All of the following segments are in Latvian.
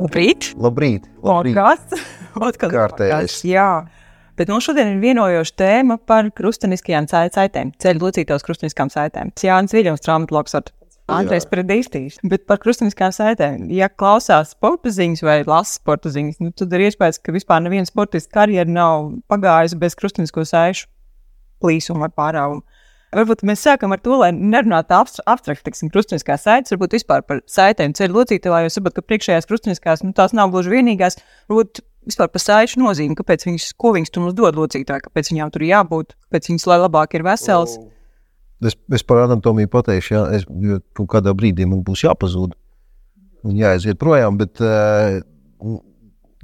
Labrīt! Labrīt! Labrīt. Kas? Atkal Kārtējais. Jā. Bet mums šodien ir vienojoša tēma par cai- saitēm, ceļu locītos krusteniskām saitēm. Jānis Viļņovs, traumatologs ar Andrejs Predīstīs. Bet par krusteniskām saitēm, ja klausās sporta ziņas vai lasa sporta ziņas, nu, tad ir iespējas, ka vispār neviena sportista karjera nav pagājusi bez krustenisko saišu plīsuma vai pārāvuma. Varbūt mēs sākam ar to, lai nerunātu abstra- abstrakt, teiksim, krustveida saites, varbūt vispār par saitēm ceļu locītavā, jo saprotu, ka priekšējās krustveidskās, nu, tās nav gluži vienīgās, varbūt vispār par saišu nozīmi, kāpēc viņas, ko viņas tur mums dod locītāji, kāpēc viņām tur jābūt, kāpēc viņas, lai labāk ir veselas. Es, es par anatomiju pateikšu, jā, es, jo kaut kādā brīdī man būs jāpazūd un jāaiziet projām. Bet, eh,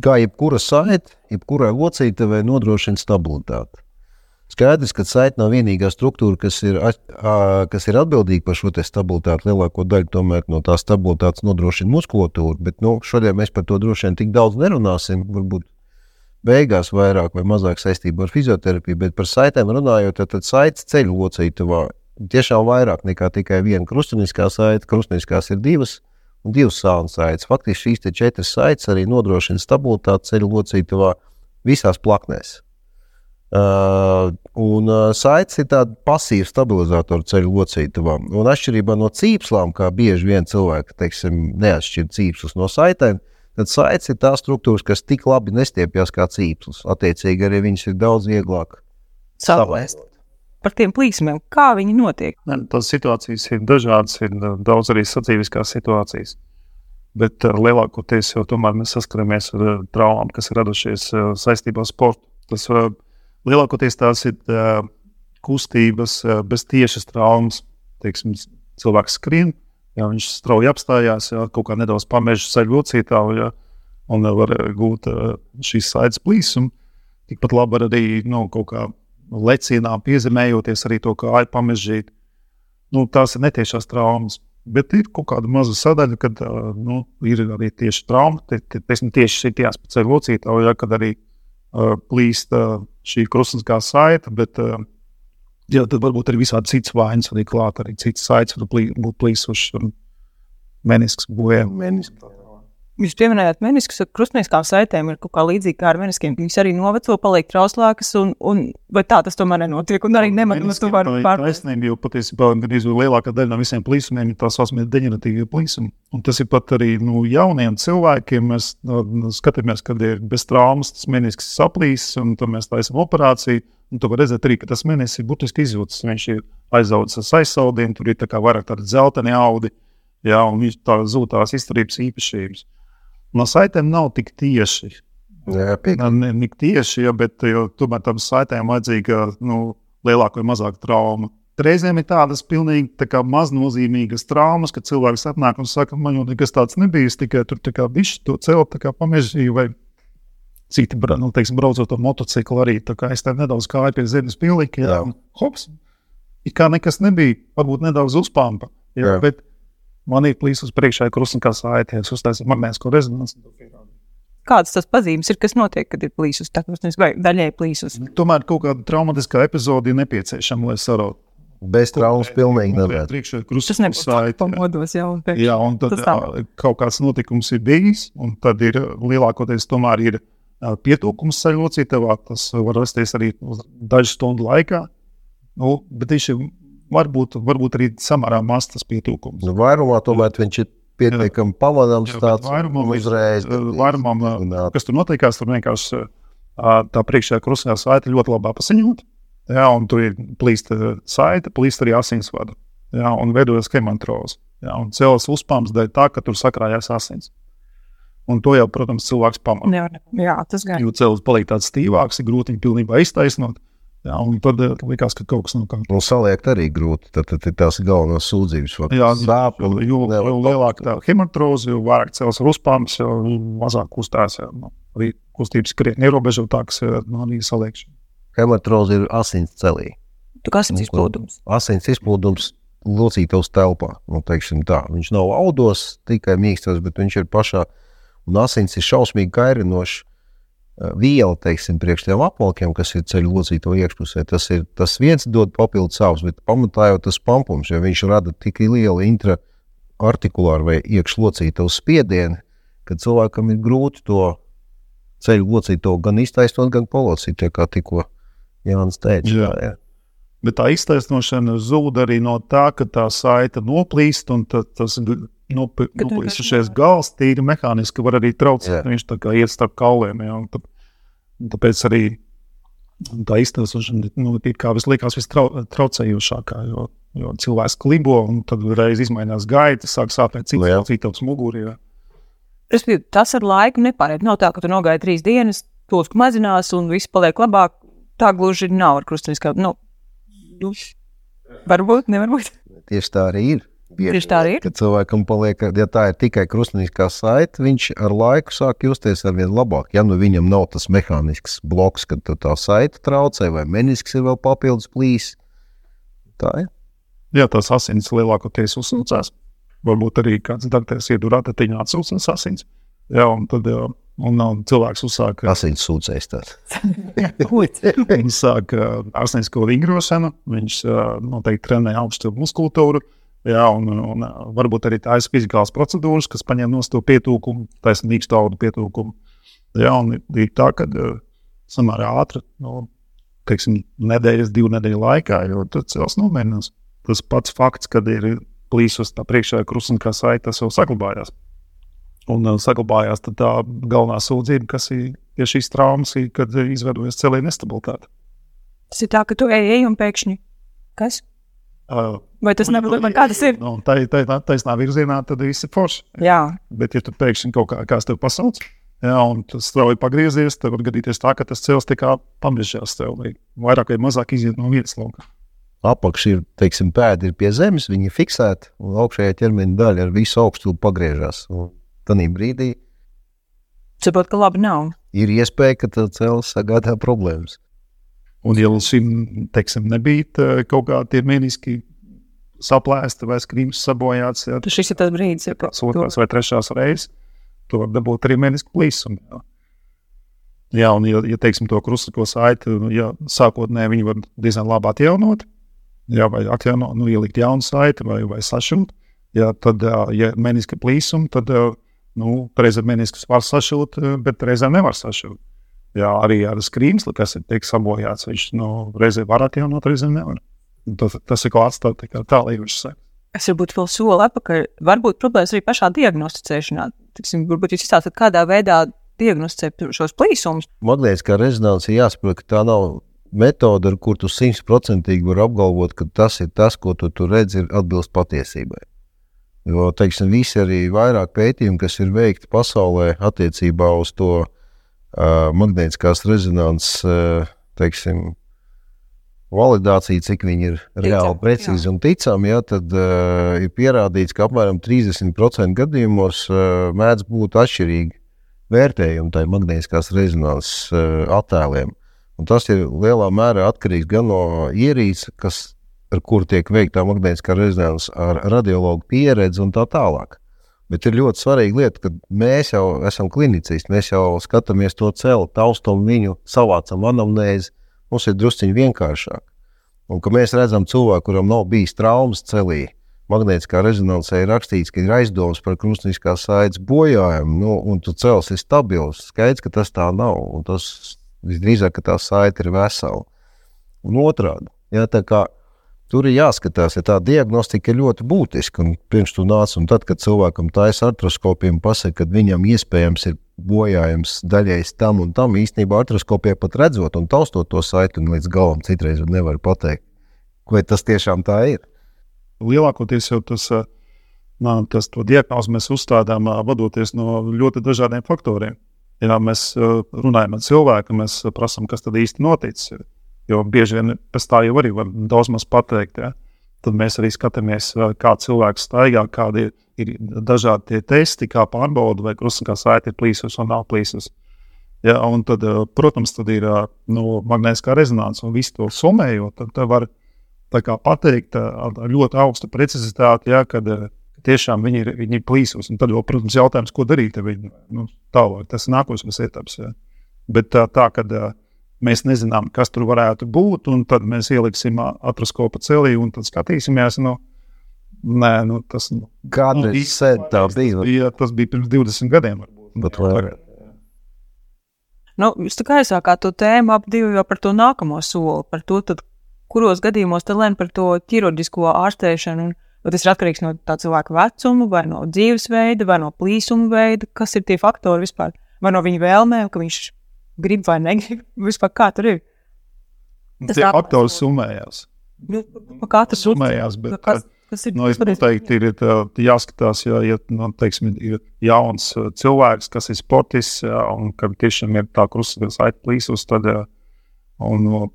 kā jebkura saite, jebkurai locītavai nodrošina stabilitāti. Skaidrs, ka saite nav vienīgā struktūra, kas ir, kas ir atbildīga par šo stabilitāti. Lielāko daļu tomēr no tās stabilitātes nodrošina muskulatūra. Bet nu, šodien mēs par to droši vien tik daudz nerunāsim. Varbūt beigās vairāk vai mazāk saistībā ar fizioterapiju, bet par saitēm runājot, tad, tad saites ceļu locītavā tiešām vairāk nekā tikai viena krustveida saite. Krustveidskās ir divas un divas sānu saites. Faktiski šīs četras saites arī nodrošina stabilitāti ceļu locītavā visās plaknēs. Uh, un uh, saites ir tāda pasīva stabilizatora ceļu locītavā. Un atšķirībā no cīpslām, kā bieži vien cilvēki teiksim, neatšķir cīpslus no saitēm, tad saites ir tās struktūras, kas tik labi nestiepjas kā cīpslis. Attiecīgi arī viņas ir daudz vieglāk Savlaist. Par tiem plīsumiem, kā viņi notiek. Ne, Tās situācijas ir dažādas, ir uh, daudz arī sadzīviskās situācijas. Bet uh, lielākoties jau tomēr mēs saskaramies ar uh, traumām, kas ir radušies uh, saistībā ar sportu. Tas uh, lielākoties tās ir uh, kustības uh, bez tiešas traumas. Teiksim, cilvēks skrien, ja viņš strauji apstājās, ja kaut kā nedaudz pamežģis ceļu locītāju, ja, un var gūt uh, šīs saites plīsumu. Tikpat labi arī nu, kaut kā lecienā piezemējoties arī to kāju pamežģīt. Nu, tās ir netiešās traumas. Bet ir kaut kāda maza sadaļa, kad uh, nu, ir arī tieši trauma. Tie, tie, tieši tās pēc locītāja, ja, kad arī plīst uh, šī krustveida saita, bet uh, jā, tad varbūt arī visādi citas vainas, arī klāt, arī citas saites var būt plīsušas un menisks bojājumi. Jūs pieminējāt meniskus, ka krustveida saitēm ir kaut kā līdzīga kā ar meniskiem. Viņas arī noveco, paliek trauslākas, un, un vai tā tas tomēr nenotiek? Un arī nemanāts, ka var pār... taisnība, jo patiesībā gandrīz lielākā daļa no visiem plīsumiem ir tā saucamie deģeneratīvie plīsumi. Un tas ir pat arī nu, jauniem cilvēkiem. Mēs nu, skatāmies, kad ir bez traumas, tas menisks saplīs, un tad mēs taisām operāciju. Un tu vari redzēt arī, ka tas menisks ir burtiski izjūtas. Viņš ir aizaudzis ar aizsaudiem, tur ir tā vairāk tādi zeltaini audi, jā, un viņš tā zūd tās izturības īpašības. No saitēm nav tik tieši. Jā, ne, ne, tieši, ja, bet jo, tomēr tam saitēm vajadzīga nu, lielāka vai mazāka trauma. Reizēm ir tādas pilnīgi tā maznozīmīgas traumas, ka cilvēks atnāk un saka, man jau nekas tāds nebija, tikai tur viņš to celt, kā pamežģīju, vai citi, nu, teiksim, braucot ar motociklu arī, tā kā es tā nedaudz kāju pie zemes un hops, it kā nekas nebija, varbūt nedaudz uzpampa, jā, jā. bet man ir plīsis uz priekšā, krustas kā sāities, uztaisīt magnētisko rezonanci. Kādas tas pazīmes ir, kas notiek, kad ir plīsis, tā vai daļai plīsis? Tomēr kaut kāda traumatiskā epizode ir nepieciešama, lai sarautu. Bez traumas pilnīgi nevar. Tas nebūs pamodos jau. Un pēc, jā, un tad kaut kāds notikums ir bijis, un tad ir lielākoties tomēr ir pietūkums ceļocītavā. Tas var rasties arī dažu stundu laikā. Nu, bet viņš ir varbūt, varbūt arī samērā mazs tas pietūkums. Nu, vairumā tomēr viņš ir pietiekami pamanāms. Vairumam, uzreiz, vairumam, kas tur notiekās, tur vienkārši tā priekšējā krustveida saite ļoti labi paziņot. Jā, un tur ir plīsta saite, plīsta arī asinsvada. Jā, un veidojas hemantrozes. Jā, un cēlās uzpāms dēļ tā, ka tur sakrājās asins. Un to jau, protams, cilvēks pamanā. Jā, tas gan. Jo cēlus paliek tāds stīvāks, ir grūti viņu pilnībā iztaisnot. Jā, un tad uh, likās, ka kaut kas nav kārtībā. Un saliekt arī grūti. Tad, tad ir tās galvenās sūdzības. Jā, sāp, jo, jo, jo lielāka tā hemantroze, jo vairāk cēlus ar uzpāmas, jo mazāk kustās. Jā, nu, arī kustības krietni ierobežotākas, nu, arī saliekšana. Hematroze ir asins celī. Tu kā asins izplūdums? Asins izplūdums locītos telpā. Nu, tā. Viņš nav audos, tikai mīkstos, bet viņš ir pašā. Un asins ir šausmīgi kairinošs viela, teiksim, priekš tiem apvalkiem, kas ir ceļu locīto iekšpusē. Tas, ir, tas viens dod papildus savus, bet pamatā jau tas pampums, jo viņš rada tik lielu intraartikulāru vai iekšlocīto spiedienu, ka cilvēkam ir grūti to ceļu locīto gan iztaisnot, gan polocīt, ja kā tikko Jānis teica. Jā. Tā, jā. Bet tā iztaisnošana zūd arī no tā, ka tā saita noplīst un tas noplīsušais gals tīri mehāniski var arī traucēt. Jā. Viņš tā kā iet starp kauliem. Jā, un tā, tāpēc arī tā iztaisnošana nu, ir kā visliekās vistraucējošākā. Jo, jo cilvēks klibo un tad reiz izmainās gaita, sāk sāpēt Nu cits, citos mugurī. jā. Respektīvi, tas ar laiku nepāriet. Nav tā, ka tu nogaidi trīs dienas, plūsma mazinās un viss paliek labāk. Tā gluži nav ar krustveida. Nu, nu, varbūt, nevarbūt. Tieši tā arī ir. Bieži Tieši tā arī ir. Kad cilvēkam paliek, ja tā ir tikai krustveida saite, viņš ar laiku sāk justies ar vien labāk. Ja nu viņam nav tas mehānisks bloks, kad tā saite traucē, vai menisks ir vēl papildus plīs. Tā ir. Jā, tās asins lielākoties uzsūcās. Varbūt arī kāds dakteris iedur atatiņā atsūcas asins. Jā, un tad jā, un, un cilvēks uzsāk, Asins tāds. viņš sāk uh, arsnisko vingrošanu, viņš uh, noteikti trenē augstu muskultūru. Jā, un, un varbūt arī tādas fizikālas procedūras, kas paņem no to pietūkumu, taisnība mīkstu audu pietūkumu. Jā, un ir, tā, ka uh, samērā ātri, no, teiksim, nedēļas, divu nedēļu laikā, jo tad cilvēks nomierinās. Tas pats fakts, kad ir plīsus tā priekšā krusuma kā saita, tas jau saglabājās. Un uh, saglabājās tā galvenā sūdzība, kas ir pie šīs traumas, ir, kad izveidojas celī nestabilitāte. Tas ir tā, ka tu ej, ej un pēkšņi. Kas? Uh, Vai tas nevar būt? Kā tas ir? Nu, tā ir tā, tā, taisnā virzienā, tad viss ir forši. Jā, Bet, ja tu pēkšņi kaut kā kāds tev pasauc, jā, un tas strauji pagriezies, tad var gadīties tā, ka tas cels tikai pamiežās tev, vai vairāk vai mazāk iziet no vietas lauka. Apakšā ir, teiksim, pēdi ir pie zemes, viņi ir fiksēti, un augšējā ķermeņa daļa ar visu augstu pagriežās. Tad brīdī saprot, ka labi nav. ir iespēja, ka tas cēlus sagādā problēmas. Un, ja līdz šim teiksim, nebija kaut kādi meniski saplēsti vai skrīms sabojāts, Tu šis ir tas brīdis, kad tas otrs vai trešās reizes, tu vari dabūt arī menisku plīsumu. Jā. Jā, un, ja, ja teiksim, to krustisko saiti, ja sākotnēji viņi var diezgan labi atjaunot, jā, vai atjaunot, nu, ielikt jaunu saiti vai, vai sašūt, jā, tad, ja meniska plīsuma, tad, nu, reizēm meniskus var sašūt, bet reizēm nevar sašūt. Jā, arī ar skrīmsli, kas ir tiek sabojāts, viņš nu, reizēm var atjaunot, reizēm nevar. Un Tas, tas ir kāds tāds tālīgs sekas. es varbūt vēl soli atpakaļ. Varbūt problēmas arī pašā diagnosticēšanā. Tiksim, varbūt jūs izstāstāt, kādā veidā diagnosticēt šos plīsumus. Magnētiskā rezonanse ir jāsaprot, ka tā nav metode, ar kuru tu simtprocentīgi vari apgalvot, ka tas ir tas, ko tu, tu redzi, ir atbilst patiesībai. Jo, teiksim, visi arī vairāk pētījumi, kas ir veikti pasaulē attiecībā uz to magnētiskās rezonanses, uh, teiksim, validāciju, cik viņi ir reāli Ticam, precīzi un ticami, ja, tad uh, ir pierādīts, ka apmēram 30% gadījumos uh, mēdz būt atšķirīgi vērtējumi tai magnētiskās rezonanses uh, attēliem. Un tas ir lielā mērā atkarīgs gan no ierīces, kas, ar kuru tiek veikta magnētiskā rezonanse, ar radiologu pieredzi un tā tālāk. Bet ir ļoti svarīga lieta, ka mēs jau esam klinicisti, mēs jau skatāmies to celu, taustām viņu, savācam anamnēzi. Mums ir drusciņi vienkāršāk. Un, kad mēs redzam cilvēku, kuram nav bijis traumas celī, magnētiskā rezonansē ir rakstīts, ka ir aizdomas par krustveida saites bojājumu, nu, un tu cels ir stabils. Skaidrs, ka tas tā nav. Tas visdrīzāk, ka tā saite ir vesela. Un otrādi, ja, tā kā tur ir jāskatās, ja tā diagnostika ir ļoti būtiska. Un pirms tu nāc, un tad, kad cilvēkam taisa artroskopiem, pasaka, ka viņam iespējams ir bojājums daļēji tam un tam, īstenībā artroskopijā pat redzot un taustot to saiti, un līdz galam citreiz nevar pateikt, vai tas tiešām tā ir. lielākoties jau tas, nā, tas diagnozi mēs uzstādām vadoties no ļoti dažādiem faktoriem. Ja mēs runājam ar cilvēku, mēs prasām, kas tad īsti noticis. Jo bieži vien pēc tā jau arī var daudz maz pateikt. Ja? Tad mēs arī skatāmies, kā cilvēks staigā, kādi ir, ir dažādi testi, kā pārbauda, vai krustveida saite ir plīsus vai nav plīsus. Ja, un tad, ā, protams, tad ir ā, nu, magnētiskā rezonance un visu to summējot. Tad, tad var kā pateikt ā, ar ļoti augstu precizitāti, ja, kad tiešām viņi ir, viņi ir plīsus. Un tad, vēl, protams, jautājums, ko darīt ar viņu. Nu, tālāk, tas ir nākošais etaps. Ja. Bet tā, tā kad ā, mēs nezinām, kas tur varētu būt, un tad mēs ieliksim ā, atroskopu celī un tad skatīsimies. Nu, Nē, nu, tas nu, Kādreiz sen tā bija. bija. Tas bija pirms 20 gadiem. Varbūt. vairāk. Nu, jūs tā kā aizsākāt to tēmu ap divu jau par to nākamo soli, par to, tad, kuros gadījumos tad lēma par to ķirurģisko ārstēšanu. Un, tas ir atkarīgs no tā cilvēka vecuma, vai no dzīvesveida, vai no plīsuma veida, kas ir tie faktori vispār, vai no viņa vēlmēm, ka viņš grib vai negrib, vispār kā tur ir. Tas Tie tā- faktori summējās. Nu, pa katru Summējās, bet kas, kas ir Nu, es noteikti ir tā, jāskatās, ja, ja nu, teiksim, ir jauns uh, cilvēks, kas ir sportists, jā, un kam tiešām ir tā krustasaita aizplīsus, tad jā, un, uh,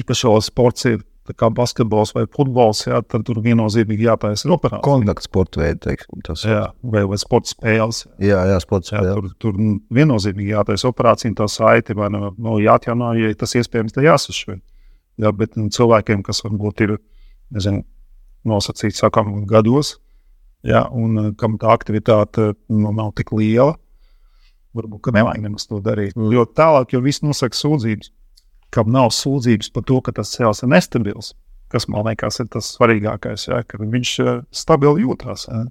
īpaši vēl sports ir tā kā basketbols vai futbols, jā, tad tur viennozīmīgi jātaisa ir operācija. Kontakts sporta veids, teiksim, tas. Jā, vai, vai sporta spēles. jā, jā sports Jā, spēle. tur, tur viennozīmīgi jātaisa operācija, tā saite vai nu, nu, jāatjauno, ja tas iespējams, tad jāsašķir. Jā, bet nu, cilvēkiem, kas varbūt ir nezinu, nosacīti sakām, gados, jā, un uh, kam tā aktivitāte nu, nav tik liela, varbūt nevajag nemaz to darīt. Jo tālāk jau viss nosaka sūdzības, kam nav sūdzības par to, ka tas cēlās ir nestabils. Kas man liekas, ir tas svarīgākais, jā, ka viņš uh, stabili jūtas. Jā.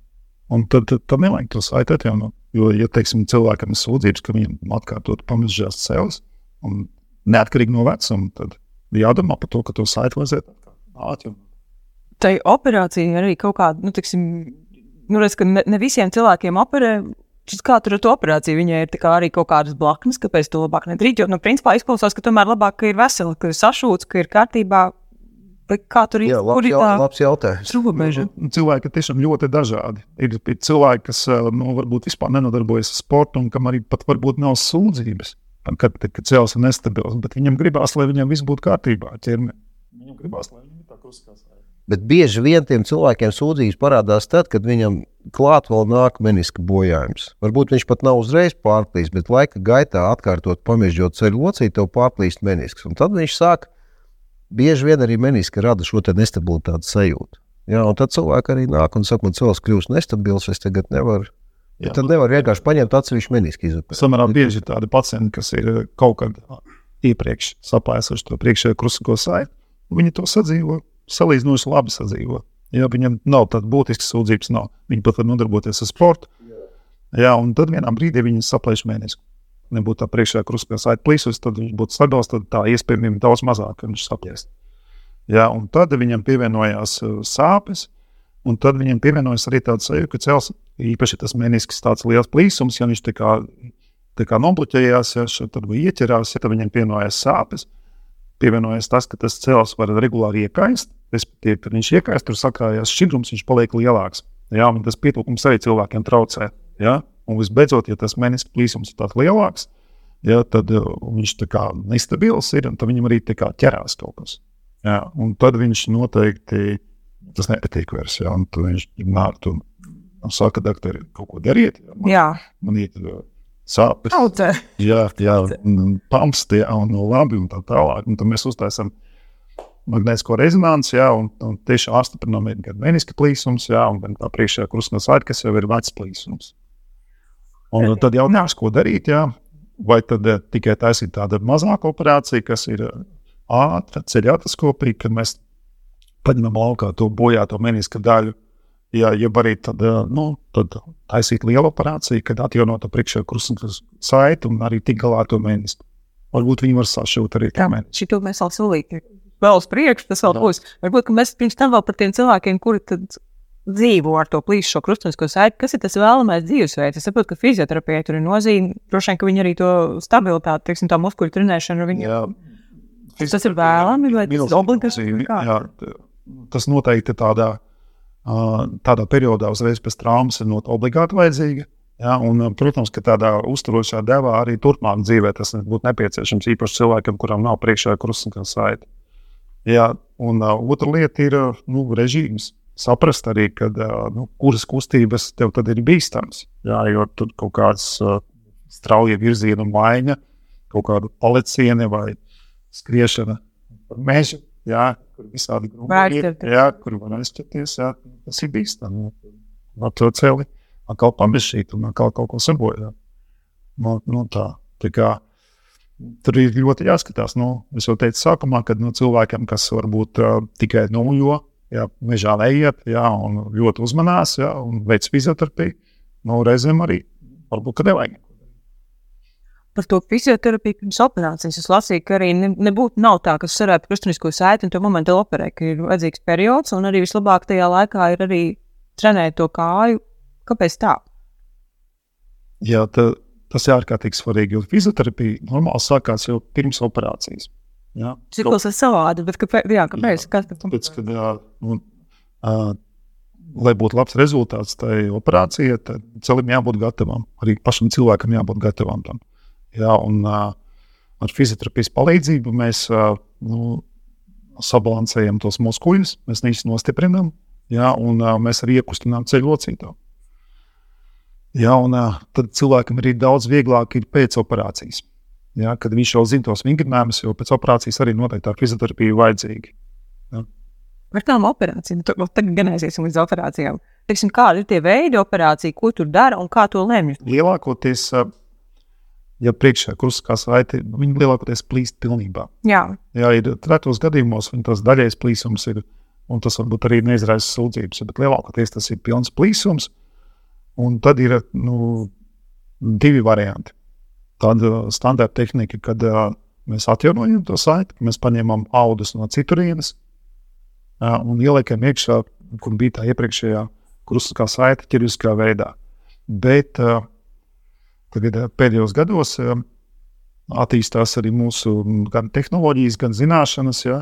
Un tad, tad, tad nevajag to saiti atjaunot. Jo, ja teiksim, cilvēkam ir sūdzības, ka viņam atkārtot pamazs cēlus, un neatkarīgi no vecuma, tad jādomā par to, ka to saiti vajadzētu atjaunot. tai operācija arī kaut kāda, nu, tiksim, nu, redz, ka ne, ne visiem cilvēkiem operē. Šis Kā tur ar to operāciju? Viņai ir tā kā arī kaut kādas blaknes, kāpēc to labāk nedarīt. Jo, nu, principā izklausās, ka tomēr labāk ka ir vesela, ka ir sašūts, ka ir kārtībā. Kā tur Jā, ir? Labs, ir jau, tā labs jautājums. robeža? Nu, Cilvēki ir tiešām ļoti dažādi. Ir, ir cilvēki, kas eh, nu, varbūt vispār nenodarbojas ar sportu, un kam arī pat varbūt nav sūdzības, kad, kad cēlus ir nestabils. Bet viņam gribās, lai viņam viss būtu kārtībā. ar ķermeni. Viņam gribās, lai viņam tā kruskās. Bet bieži vien tiem cilvēkiem sūdzības parādās tad, kad viņam klāt vēl nāk meniska bojājums. Varbūt viņš pat nav uzreiz pārplīsis, bet laika gaitā atkārtot pamiežot ceļu locīti, tev pārplīst menisks. Un tad viņš sāk bieži vien arī meniska rada šo te nestabilitātes sajūtu. Jā, un tad cilvēki arī nāk un saka, man cilvēks kļūst nestabils, es tagad nevaru. Jā, Tad nevar vienkārši paņemt atsevišķu menisku izopēt. Samērā bieži ir tādi pacienti, kas ir kaut kad iepriekš sapēsuši to priekšējo krustisko saiti. Viņi to sadzīvo, salīdzinoši labi sadzīvo. Jā, viņam nav tādas būtiskas sūdzības, nav. Viņi pat var nodarboties ar sportu. Jā, un tad vienā brīdī viņi saplēš mēnesi. Nebūtu tā priekšējā krustiskā saita plīsus, tad viņš būtu stabils, tad tā iespējamība daudz mazāka, ka viņš saplēs. Jā, un tad viņam pievienojās uh, sāpes, un tad viņam pievienojas arī tāds sajūta, ka cels īpaši tas menisks tāds liels plīsums, ja viņš tā kā, tā kā nobloķējās, ja šeit tad ieķerās, ja tad viņam pievienojas sāpes. Pievienojas tas, ka tas cels var regulāri iekaist, respektīvi, kad viņš iekaist, tur sakrājās šķidrums, viņš paliek lielāks. Jā, un tas pietrūkums arī cilvēkiem traucē. Jā? Un visbeidzot, ja tas menisks plīsums ir tāds lielāks, jā, tad uh, viņš tā kā nestabils ir, un viņam arī tā kā ķerās kaut kas. Jā, un tad viņš noteikti tas nepatīk vairs. Jā, un tad viņš nāk un, un saka, doktori, kaut ko dariet. Jā, man, Jā, man ir uh, sāpes. auto. Jā, jā pamsti, jā, un no labi, un tā tālāk. Un tad mēs uztaisām magnētisko rezonanci, jā, un, un tiešām apstiprinām, gan meniska plīsums, jā, un gan tā priekšējā krustnes aita, kas jau ir vecs plīsums. Un tad jautājums, ko darīt, jā, vai tad eh, tikai taisīt tādu mazāku operāciju, kas ir ātra ceļa atoskopija, kad mēs paņemam laukā to bojāto meniska daļu. Jā, ja arī tad, eh, nu, tad taisīt lielu operāciju, kad atjaunot priekšējā krustnes saiti un arī tik galā to menisku. Varbūt viņi var sašūt arī Jā, kamēr. šito mēs vēl solīti. Vēl uz priekšu tas vēl būs. Varbūt mēs pirms tam vēl par tiem cilvēkiem, kuri tad dzīvo ar to plīšu šo krustveida saiti. Kas ir tas vēlamais dzīvesveids? Es saprotu, ka fizioterapija tur ir nozīme. Droši vien, ka viņi arī to stabilitāti, teiksim, tā muskuļu trenēšanu. Viņi... Jā. Tas ir vēlami vai tas ir obligāti? Jā, tas noteikti tādā, tādā periodā, uzreiz pēc traumas, ir obligāti vajadzīga. Jā, un, protams, ka tādā uzturošā devā arī turpmāk dzīvē tas būtu nepieciešams īpaši cilvēkam, kuram nav priekšā krustveida saite. Jā, un uh, otra lieta ir nu, režīms. Saprast arī, kad, uh, nu, kuras kustības tev tad ir bīstamas. Jā, jo tur kaut kāds uh, strauja virziena maiņa, kaut kāda paleciena vai skriešana pa mežu, jā, kur visādi grūti aizķerties. jā, kur var aizķerties. Jā, tas ir bīstami. Ar to celi atkal pamešīt un atkal kaut ko sabojāt. Nu, nu, tā, tā kā, tur ir ļoti jāskatās. Nu, es jau teicu, sākumā, kad nu, cilvēkiem, kas varbūt uh, tikai nomuļo, jā, mežā neiet, jā, un ļoti uzmanās, jā, un veic fizioterapiju, nu, reizēm arī varbūt, ka nevajag. par to fizioterapiju pirms operācijas. Es lasīju, ka arī ne, nebūtu nav tā, ka sarēta krustunisko saiti un to momentu operē, ka ir vajadzīgs periods, un arī vislabāk tajā laikā ir arī trenēt to kāju. Kāpēc tā? Jā, tā, tas ir ārkārtīgi svarīgi, jo fizioterapija normāli sākās jau pirms operācijas. Jā, Cikls ir savādi, bet kāpēc? Jā, kāpēc? Jā, tāpēc, kad, jā, un, uh, lai būtu labs rezultāts tai operācijai, tad celim jābūt gatavam. Arī pašam cilvēkam jābūt gatavam tam. Jā, un, uh, ar fizioterapijas palīdzību mēs uh, nu, sabalansējam tos muskuļus, mēs viņus nostiprinām, jā, un uh, mēs arī iekustinām ceļu locītāju. Jā, un tad cilvēkam ir daudz vieglāk ir pēc operācijas. Jā, kad viņš jau zina tos vingrinājumus, jo pēc operācijas arī noteikti tā fizioterapija ir vajadzīga. Par tām operācijām, tad tagad gan aiziesim līdz operācijām. Teiksim, kādi ir tie veidi operācija, ko tur dara un kā to lemj? Lielākoties, ja priekšā krustiskā saite, viņi lielākoties plīst pilnībā. Jā, Jā, ir retos gadījumos, un tas daļais plīsums ir, un tas varbūt arī neizraisa sūdzības, bet lielākoties tas ir pilns plīsums. Un tad ir nu, divi varianti. Tāda standarta tehnika, kad uh, mēs atjaunojam to saiti, mēs paņemam audus no citurienes uh, un ieliekam iekšā, kur bija tā iepriekšējā krustiskā saite, ķirurģiskā veidā. Bet uh, tagad, uh, pēdējos gados uh, attīstās arī mūsu gan tehnoloģijas, gan zināšanas. Ja,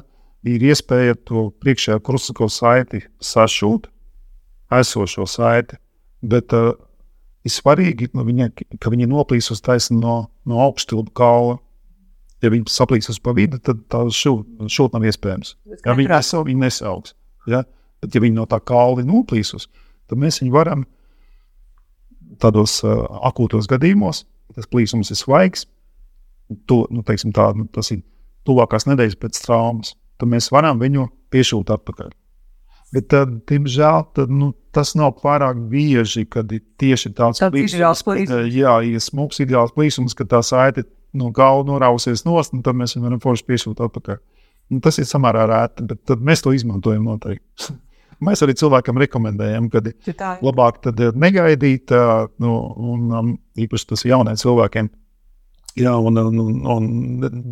ir iespēja to priekšējā krustisko saiti sašūt, esošo saiti. Bet uh, ir svarīgi, nu, viņa, ka viņi noplīs uz taisnu no, no augšstilbu kaula. Ja viņi saplīsīs pa vidu, tad tā šūt nav iespējams. Ja viņi, nes, viņi nesaugs. Ja? Bet, ja viņi no tā kaula noplīsus, tad mēs viņu varam tādos uh, akūtos gadījumos, tas plīsums ir svaigs, to, nu, teiksim, tā, nu, tas ir tuvākās nedēļas pēc traumas, tad mēs varam viņu piešūt atpakaļ. Bet, tad, diemžēl, tad, nu, tas nav pārāk bieži, kad ir tieši tāds ideāls plīsums. Jā, ir smūgs ideāls plīsums, ka tā saite no galva norausies nost, un tad mēs varam forši piešūt atpakaļ. Nu, tas ir samērā rēti, bet tad mēs to izmantojam noteikti. mēs arī cilvēkam rekomendējam, ka labāk tad eh, negaidīt, ā, nu, un um, īpaši tas jauniem cilvēkiem. Jā, un, un, un,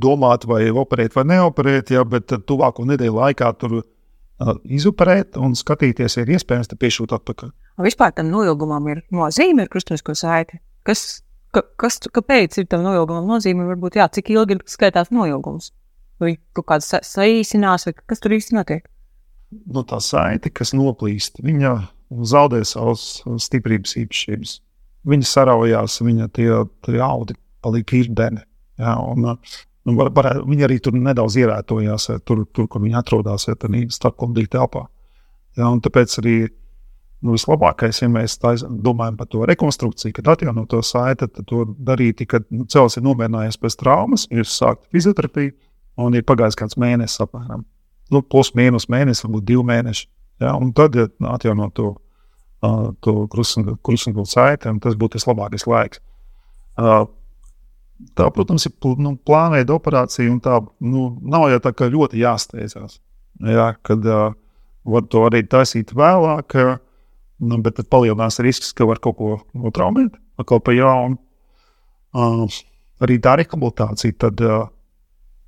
domāt, vai operēt vai neoperēt, jā, bet tuvāko nedēļu laikā tur uh, izoperēt un skatīties, ir iespējams te piešūt atpakaļ. Un vispār tam noilgumam ir nozīme ar krustveida saiti. Kas, ka, kas, kāpēc ir tam noilgumam nozīme? Varbūt, jā, cik ilgi ir skaitās noilgums? Vai kaut kāds sa saīsinās, vai kas tur īsti notiek? Nu, tā saite, kas noplīst, viņa zaudē savas stiprības īpašības. Viņa saraujās, viņa tie, tie audi palika īrdeni. Jā, un, var, var, viņa arī tur nedaudz ierētojās, ja, tur, tur, kur viņa atrodas, ja tādā starpkomdīta telpā. Un tāpēc arī nu, vislabākais, ja mēs domājam par to rekonstrukciju, kad atjaunot to saiti, tad to darīt, kad nu, cilvēks ir nomierinājies pēc traumas, ir sākta fizioterapija un ir pagājis kāds mēnesis apmēram. Nu, plus mīnus mēnesis, varbūt divi mēneši. Ja, un tad ja, atjaunot to, uh, to krustveida saiti, tas būtu tas labākais laiks. Uh, Tā, protams, ir nu, plānveida operācija, un tā nu, nav jau tā kā ļoti jāsteidzās. Jā, kad uh, var to arī taisīt vēlāk, uh, nu, bet tad palielinās risks, ka var kaut ko notraumēt, atkal pa jaunu. Uh, arī tā rehabilitācija, tad uh,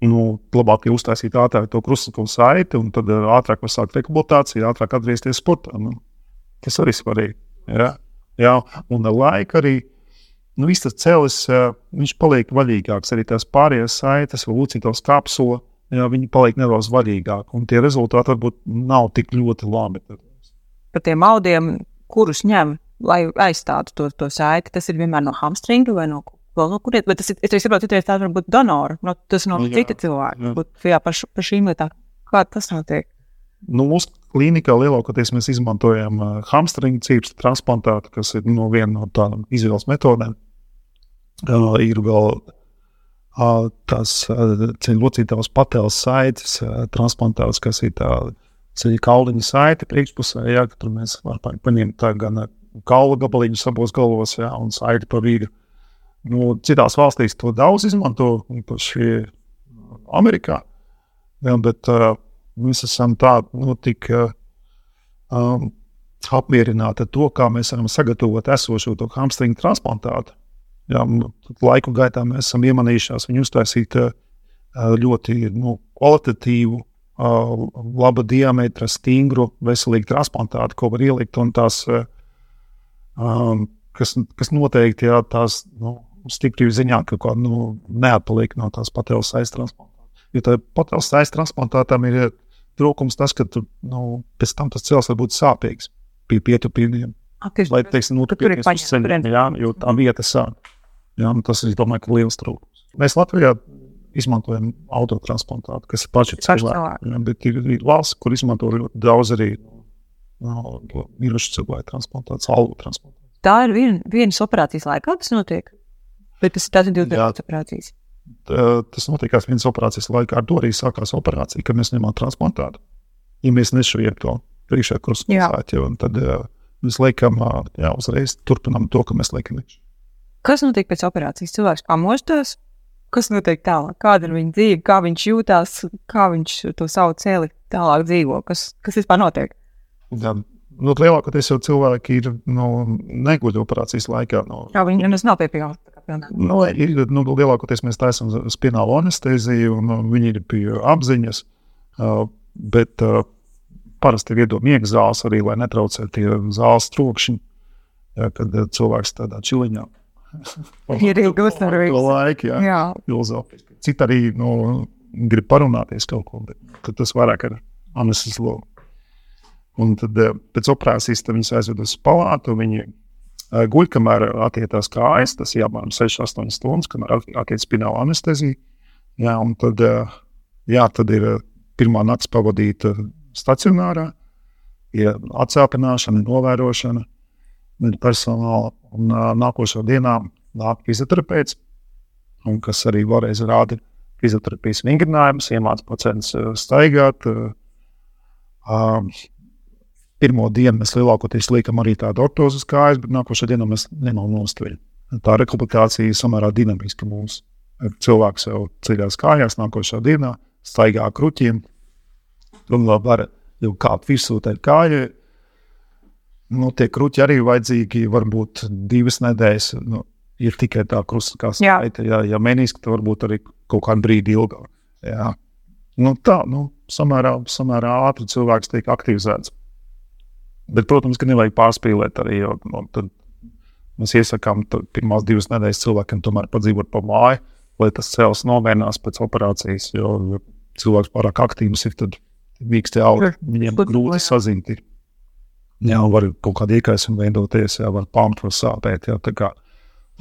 nu, labāk ir uztaisīt ātrāk to krustveida saiti, un tad uh, ātrāk var sākt rehabilitāciju, ātrāk atgriezties sportā. Nu, tas arī svarīgi. Jā, jā, un ar laiku arī nu, viss tas celis, viņš paliek vaļīgāks. Arī tās pārējās saites, vai lucītos kapsula, jā, viņi paliek nedaudz vaļīgāki. Un tie rezultāti varbūt nav tik ļoti labi. Par tiem audiem, kurus ņem, lai aizstātu to, to saiti, tas ir vienmēr no hamstringa vai no vēl no kurienes. Bet tas ir, es saprotu, ka tā var būt donora. No, tas no Nu, jā, cita cilvēka. jā. Bet, jā, par, š- par šīm lietām. Kā tas notiek? Nu, mūsu klīnikā lielākoties mēs izmantojam uh, hamstringa cīpstu transplantātu, kas ir no viena no tādām izvēles metodēm. Ir vēl tās uh, ceļocītās pateles saites transplantāts, kas ir tā ceļa kauliņa saite priekšpusē, jā, ka tur mēs varam pa- paņemt tā gan kaula gabaliņus abos galos, jā, un saiti pa vidu. Nu, citās valstīs to daudz izmanto, īpaši Amerikā. Jā, bet uh, mēs esam tādi nu, tik uh, um, apmierināti ar to, kā mēs varam sagatavot esošo to hamstringu transplantātu. Jā, laiku gaitā mēs esam iemanījušies viņu uztaisīt uh, ļoti nu, kvalitatīvu, uh, laba diametra, stingru, veselīgu transplantātu, ko var ielikt. Un tās, uh, um, kas, kas noteikti jā, tās nu, stipri ziņā kaut kā nu, neatpaliek no tās pateles aiztransplantāta. Jo tā pateles aiztransplantātam ir trūkums tas, ka tu, nu, pēc tam tas cels var būt sāpīgs pie pietupījumiem. Lai, teiksim, nu, tur ir paņemts, jā, jo tā vieta sāp. Jā, nu, tas ir, domāju, liels trūkums. Mēs Latvijā izmantojam autotransplantātu, kas ir paši cilvēki. Jā, bet ir, ir valsts, kur izmanto ļoti daudz arī no, mirušu cilvēku transplantācijas, algu transplantācijas. Tā ir vien, vienas operācijas laikā, tas notiek. Bet tas ir tāds divas dažādas operācijas. Tas notikās vienas operācijas laikā. Ar to arī sākās operācija, kad mēs ņemam transplantātu. Ja mēs nešujam to priekšā krustveida, tad jā, mēs liekam, jā, uzreiz turpinām to, ka mēs liekam viņš. Kas notiek pēc operācijas? Cilvēks pamostās, kas notiek tālāk, kāda ir viņa dzīve, kā viņš jūtas, kā viņš to savu cēli tālāk dzīvo, kas, kas vispār notiek. Jā, nu, lielākoties jau cilvēki ir nu, neguļ operācijas laikā. Nu, Jā, viņi nemaz nav piepildījuši. Nu, ir, nu, lielākoties mēs taisām spinālu anesteziju, un uh, viņi ir pie apziņas. Uh, bet uh, parasti ir iedod miega zāles arī, lai netraucētu tie zāles trokšņi, ja, kad cilvēks tādā čiliņā. Ir ilgi uzturīgi. Laiki, jā. jā. Filozofijas. Citi arī nu, grib parunāties kaut ko, bet tas vairāk ir anestezijas logs. Un tad pēc operācijas viņas aizved uz palātu. Viņi guļ, kamēr attiekās kājas. Tas ir apmēram 6-8 stundas, kamēr attiekās spināla anestezija. Jā, un tad, jā, tad ir pirmā nakts pavadīta stacionārā, ir atsāpināšana, novērošana, personāla. Un nākošo dienā nāk fizioterapeits, kas arī varēs rādīt fizioterapijas vingrinājumus, iemācīt pacientus staigāt. Uh, pirmo dienu mēs lielākoties liekam arī tādu ortozu kājas, bet nākošā dienā mēs ņemam nostveļu. Tā rehabilitācija ir samērā dinamiska mums. Cilvēks jau ceļās kājās, nākošā dienā staigā kruķiem, un vēl var jau kāpt virsū tai kājai. Nu, tie kruķi arī vajadzīgi varbūt divas nedēļas. Nu, ir tikai tā krusta skaita. Ja, ja mēnesis, tad varbūt arī kaut kādu brīdi ilgāk. Jā. Nu, tā, nu, samērā, samērā ātri cilvēks tiek aktivizēts. Bet, protams, ka nevajag pārspīlēt arī. Jo, nu, tad mēs iesakām, pirmās divas nedēļas cilvēkam tomēr padzīvot pa māju, lai tas cēlus nomierinās pēc operācijas. Jo, cilvēks pārāk aktīvs ir, tad vīkstē auga. Viņiem grūti sazint. Jā, var kaut kāda iekaisuma veidoties, jā, var pamatu sāpēt. Jā, tā kā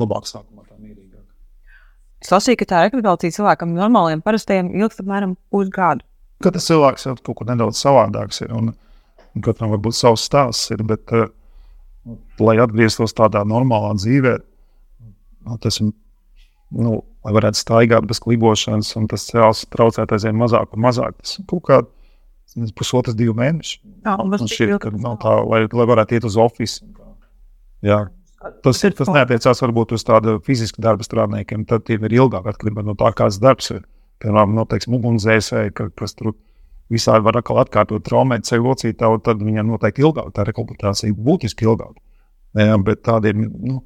labāk sākumā tā mierīgāk. Es lasīju, ka tā rehabilitācija cilvēkam normāliem, parastajiem ilgst apmēram pusgadu. Katrs cilvēks jau kaut ko nedaudz savādāks ir. Un, Katram var būt savs stāsts, ir, bet, uh, lai atgrieztos tādā normālā dzīvē, nu, tas ir, nu, lai varētu staigāt bez klibošanas, un tas cēlās traucēt aizvien mazāk un mazāk. Tas kaut kāds pusotras, divi mēneši. Jā, man šķiet, ka nav tā, lai, lai varētu iet uz oficiālu. Jā. Tas, tas neatiecās varbūt uz tādu fizisku darbu strādniekiem. Tad ir ilgāk atkarībā no tā, kāds darbs ir. Piemēram, no, teiksim, ugunsdzēsēji, kas tur ir visādi var atkal atkārtot traumēt sevi locītavu, tad viņam noteikti ilgāk tā rehabilitācija būtiski ilgāk. Jā, bet tādiem nu,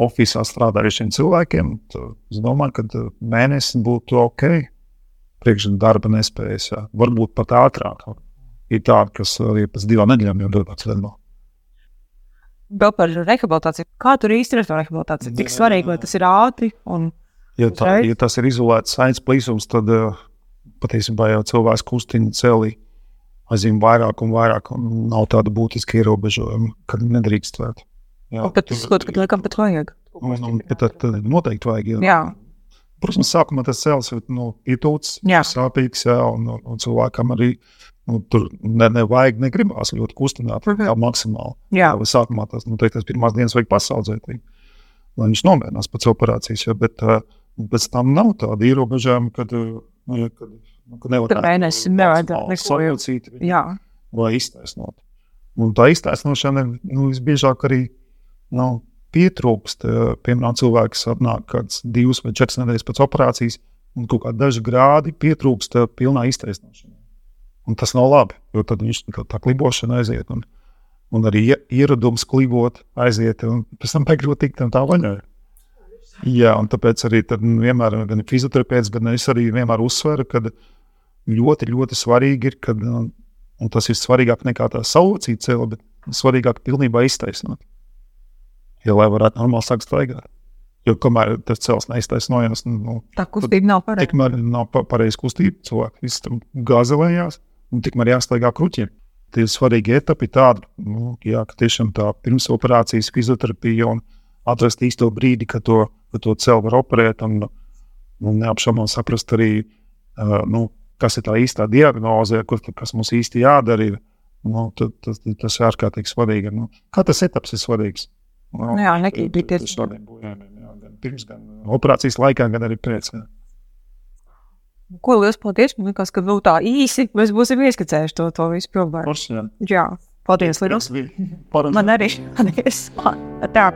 oficiālā strādājušiem cilvēkiem, es domāju, ka mēnesis būtu ok. Priekš darba nespējas, jā. varbūt pat ātrāk. Ir tādi, kas arī pēc divām nedēļām jau dodas darbā. Vēl par rehabilitāciju. Kā tur īstenībā ir rehabilitācija? Tik svarīgi, lai tas ir ātri un Ja, tā, ja tas ir izolēts saimnes plīsums, tad uh, patiesībā jau cilvēks kustina celi aizvien vairāk un vairāk, un nav tāda būtiska ierobežojuma, kad nedrīkstētu. Jā, bet tas kaut kad laikam pat vajag. Un, un, tad, tad noteikti vajag. Jā. jā. Protams, sākumā tas ir nu, ietūts, sāpīgs, jā, un, un cilvēkam arī nu, tur ne, nevajag, negribās ļoti kustināt mm -hmm. jā, maksimāli. Jā. Jā, sākumā tas, nu, teikt, tas pirmās dienas vajag pasaudzēt, lai viņš nomierinās pēc operācijas, jā, bet uh, pēc tam nav tāda ierobežojuma, kad Nu, kad, nu, kad nevar nevajadzētu neko sajaucīt, lai iztaisnot. Un tā iztaisnošana nu, visbiežāk arī nu, pietrūkst. Piemēram, cilvēks atnāk kāds divas vai četras nedēļas pēc operācijas, un kaut kādi daži grādi pietrūkst pilnā iztaisnošanā. Un tas nav labi, jo tad viņš tā klibošana aiziet. Un, un arī ieradums klibot aiziet, un pēc tam pēkšņi tikt tā vaļā. Jā, un tāpēc arī tad, nu, vienmēr gan fizioterapeits, gan es arī vienmēr uzsveru, ka ļoti, ļoti svarīgi ir, kad, un tas ir svarīgāk nekā tā saucīt cēlā, bet svarīgāk pilnībā iztaisnot. Ja, lai varētu normāli sākt staigāt. Jo kamēr tas cels neiztaisnojas, nu, tā kustība nav pareiza. Tikmēr nav pa pareiza kustība, cilvēki visi tur gāzelējās, un tikmēr jāstaigā kruķiem. Tie svarīgi etapi tādi, nu, jā, ka tiešām tā pirms operācijas fizioterapija un atrast īsto brīdi, kad to, kad to celu var operēt un, un neapšaubām saprast arī, uh, nu, kas ir tā īstā diagnoze, kas mums īsti jādara. Ir, nu, tas, tas, tas ir ārkārtīgi svarīgi. Nu, katrs etaps ir svarīgs. Nu, jā, nekīpīties. Šādiem bojājumiem gan pirms, gan operācijas laikā, gan arī pēc. Jā. Ko liels paldies! Man liekas, ka nu, tā īsi mēs būsim ieskicējuši to, to visu problēmu. Forši, jā. jā, paldies, Liels! Man arī! Paldies! Tā!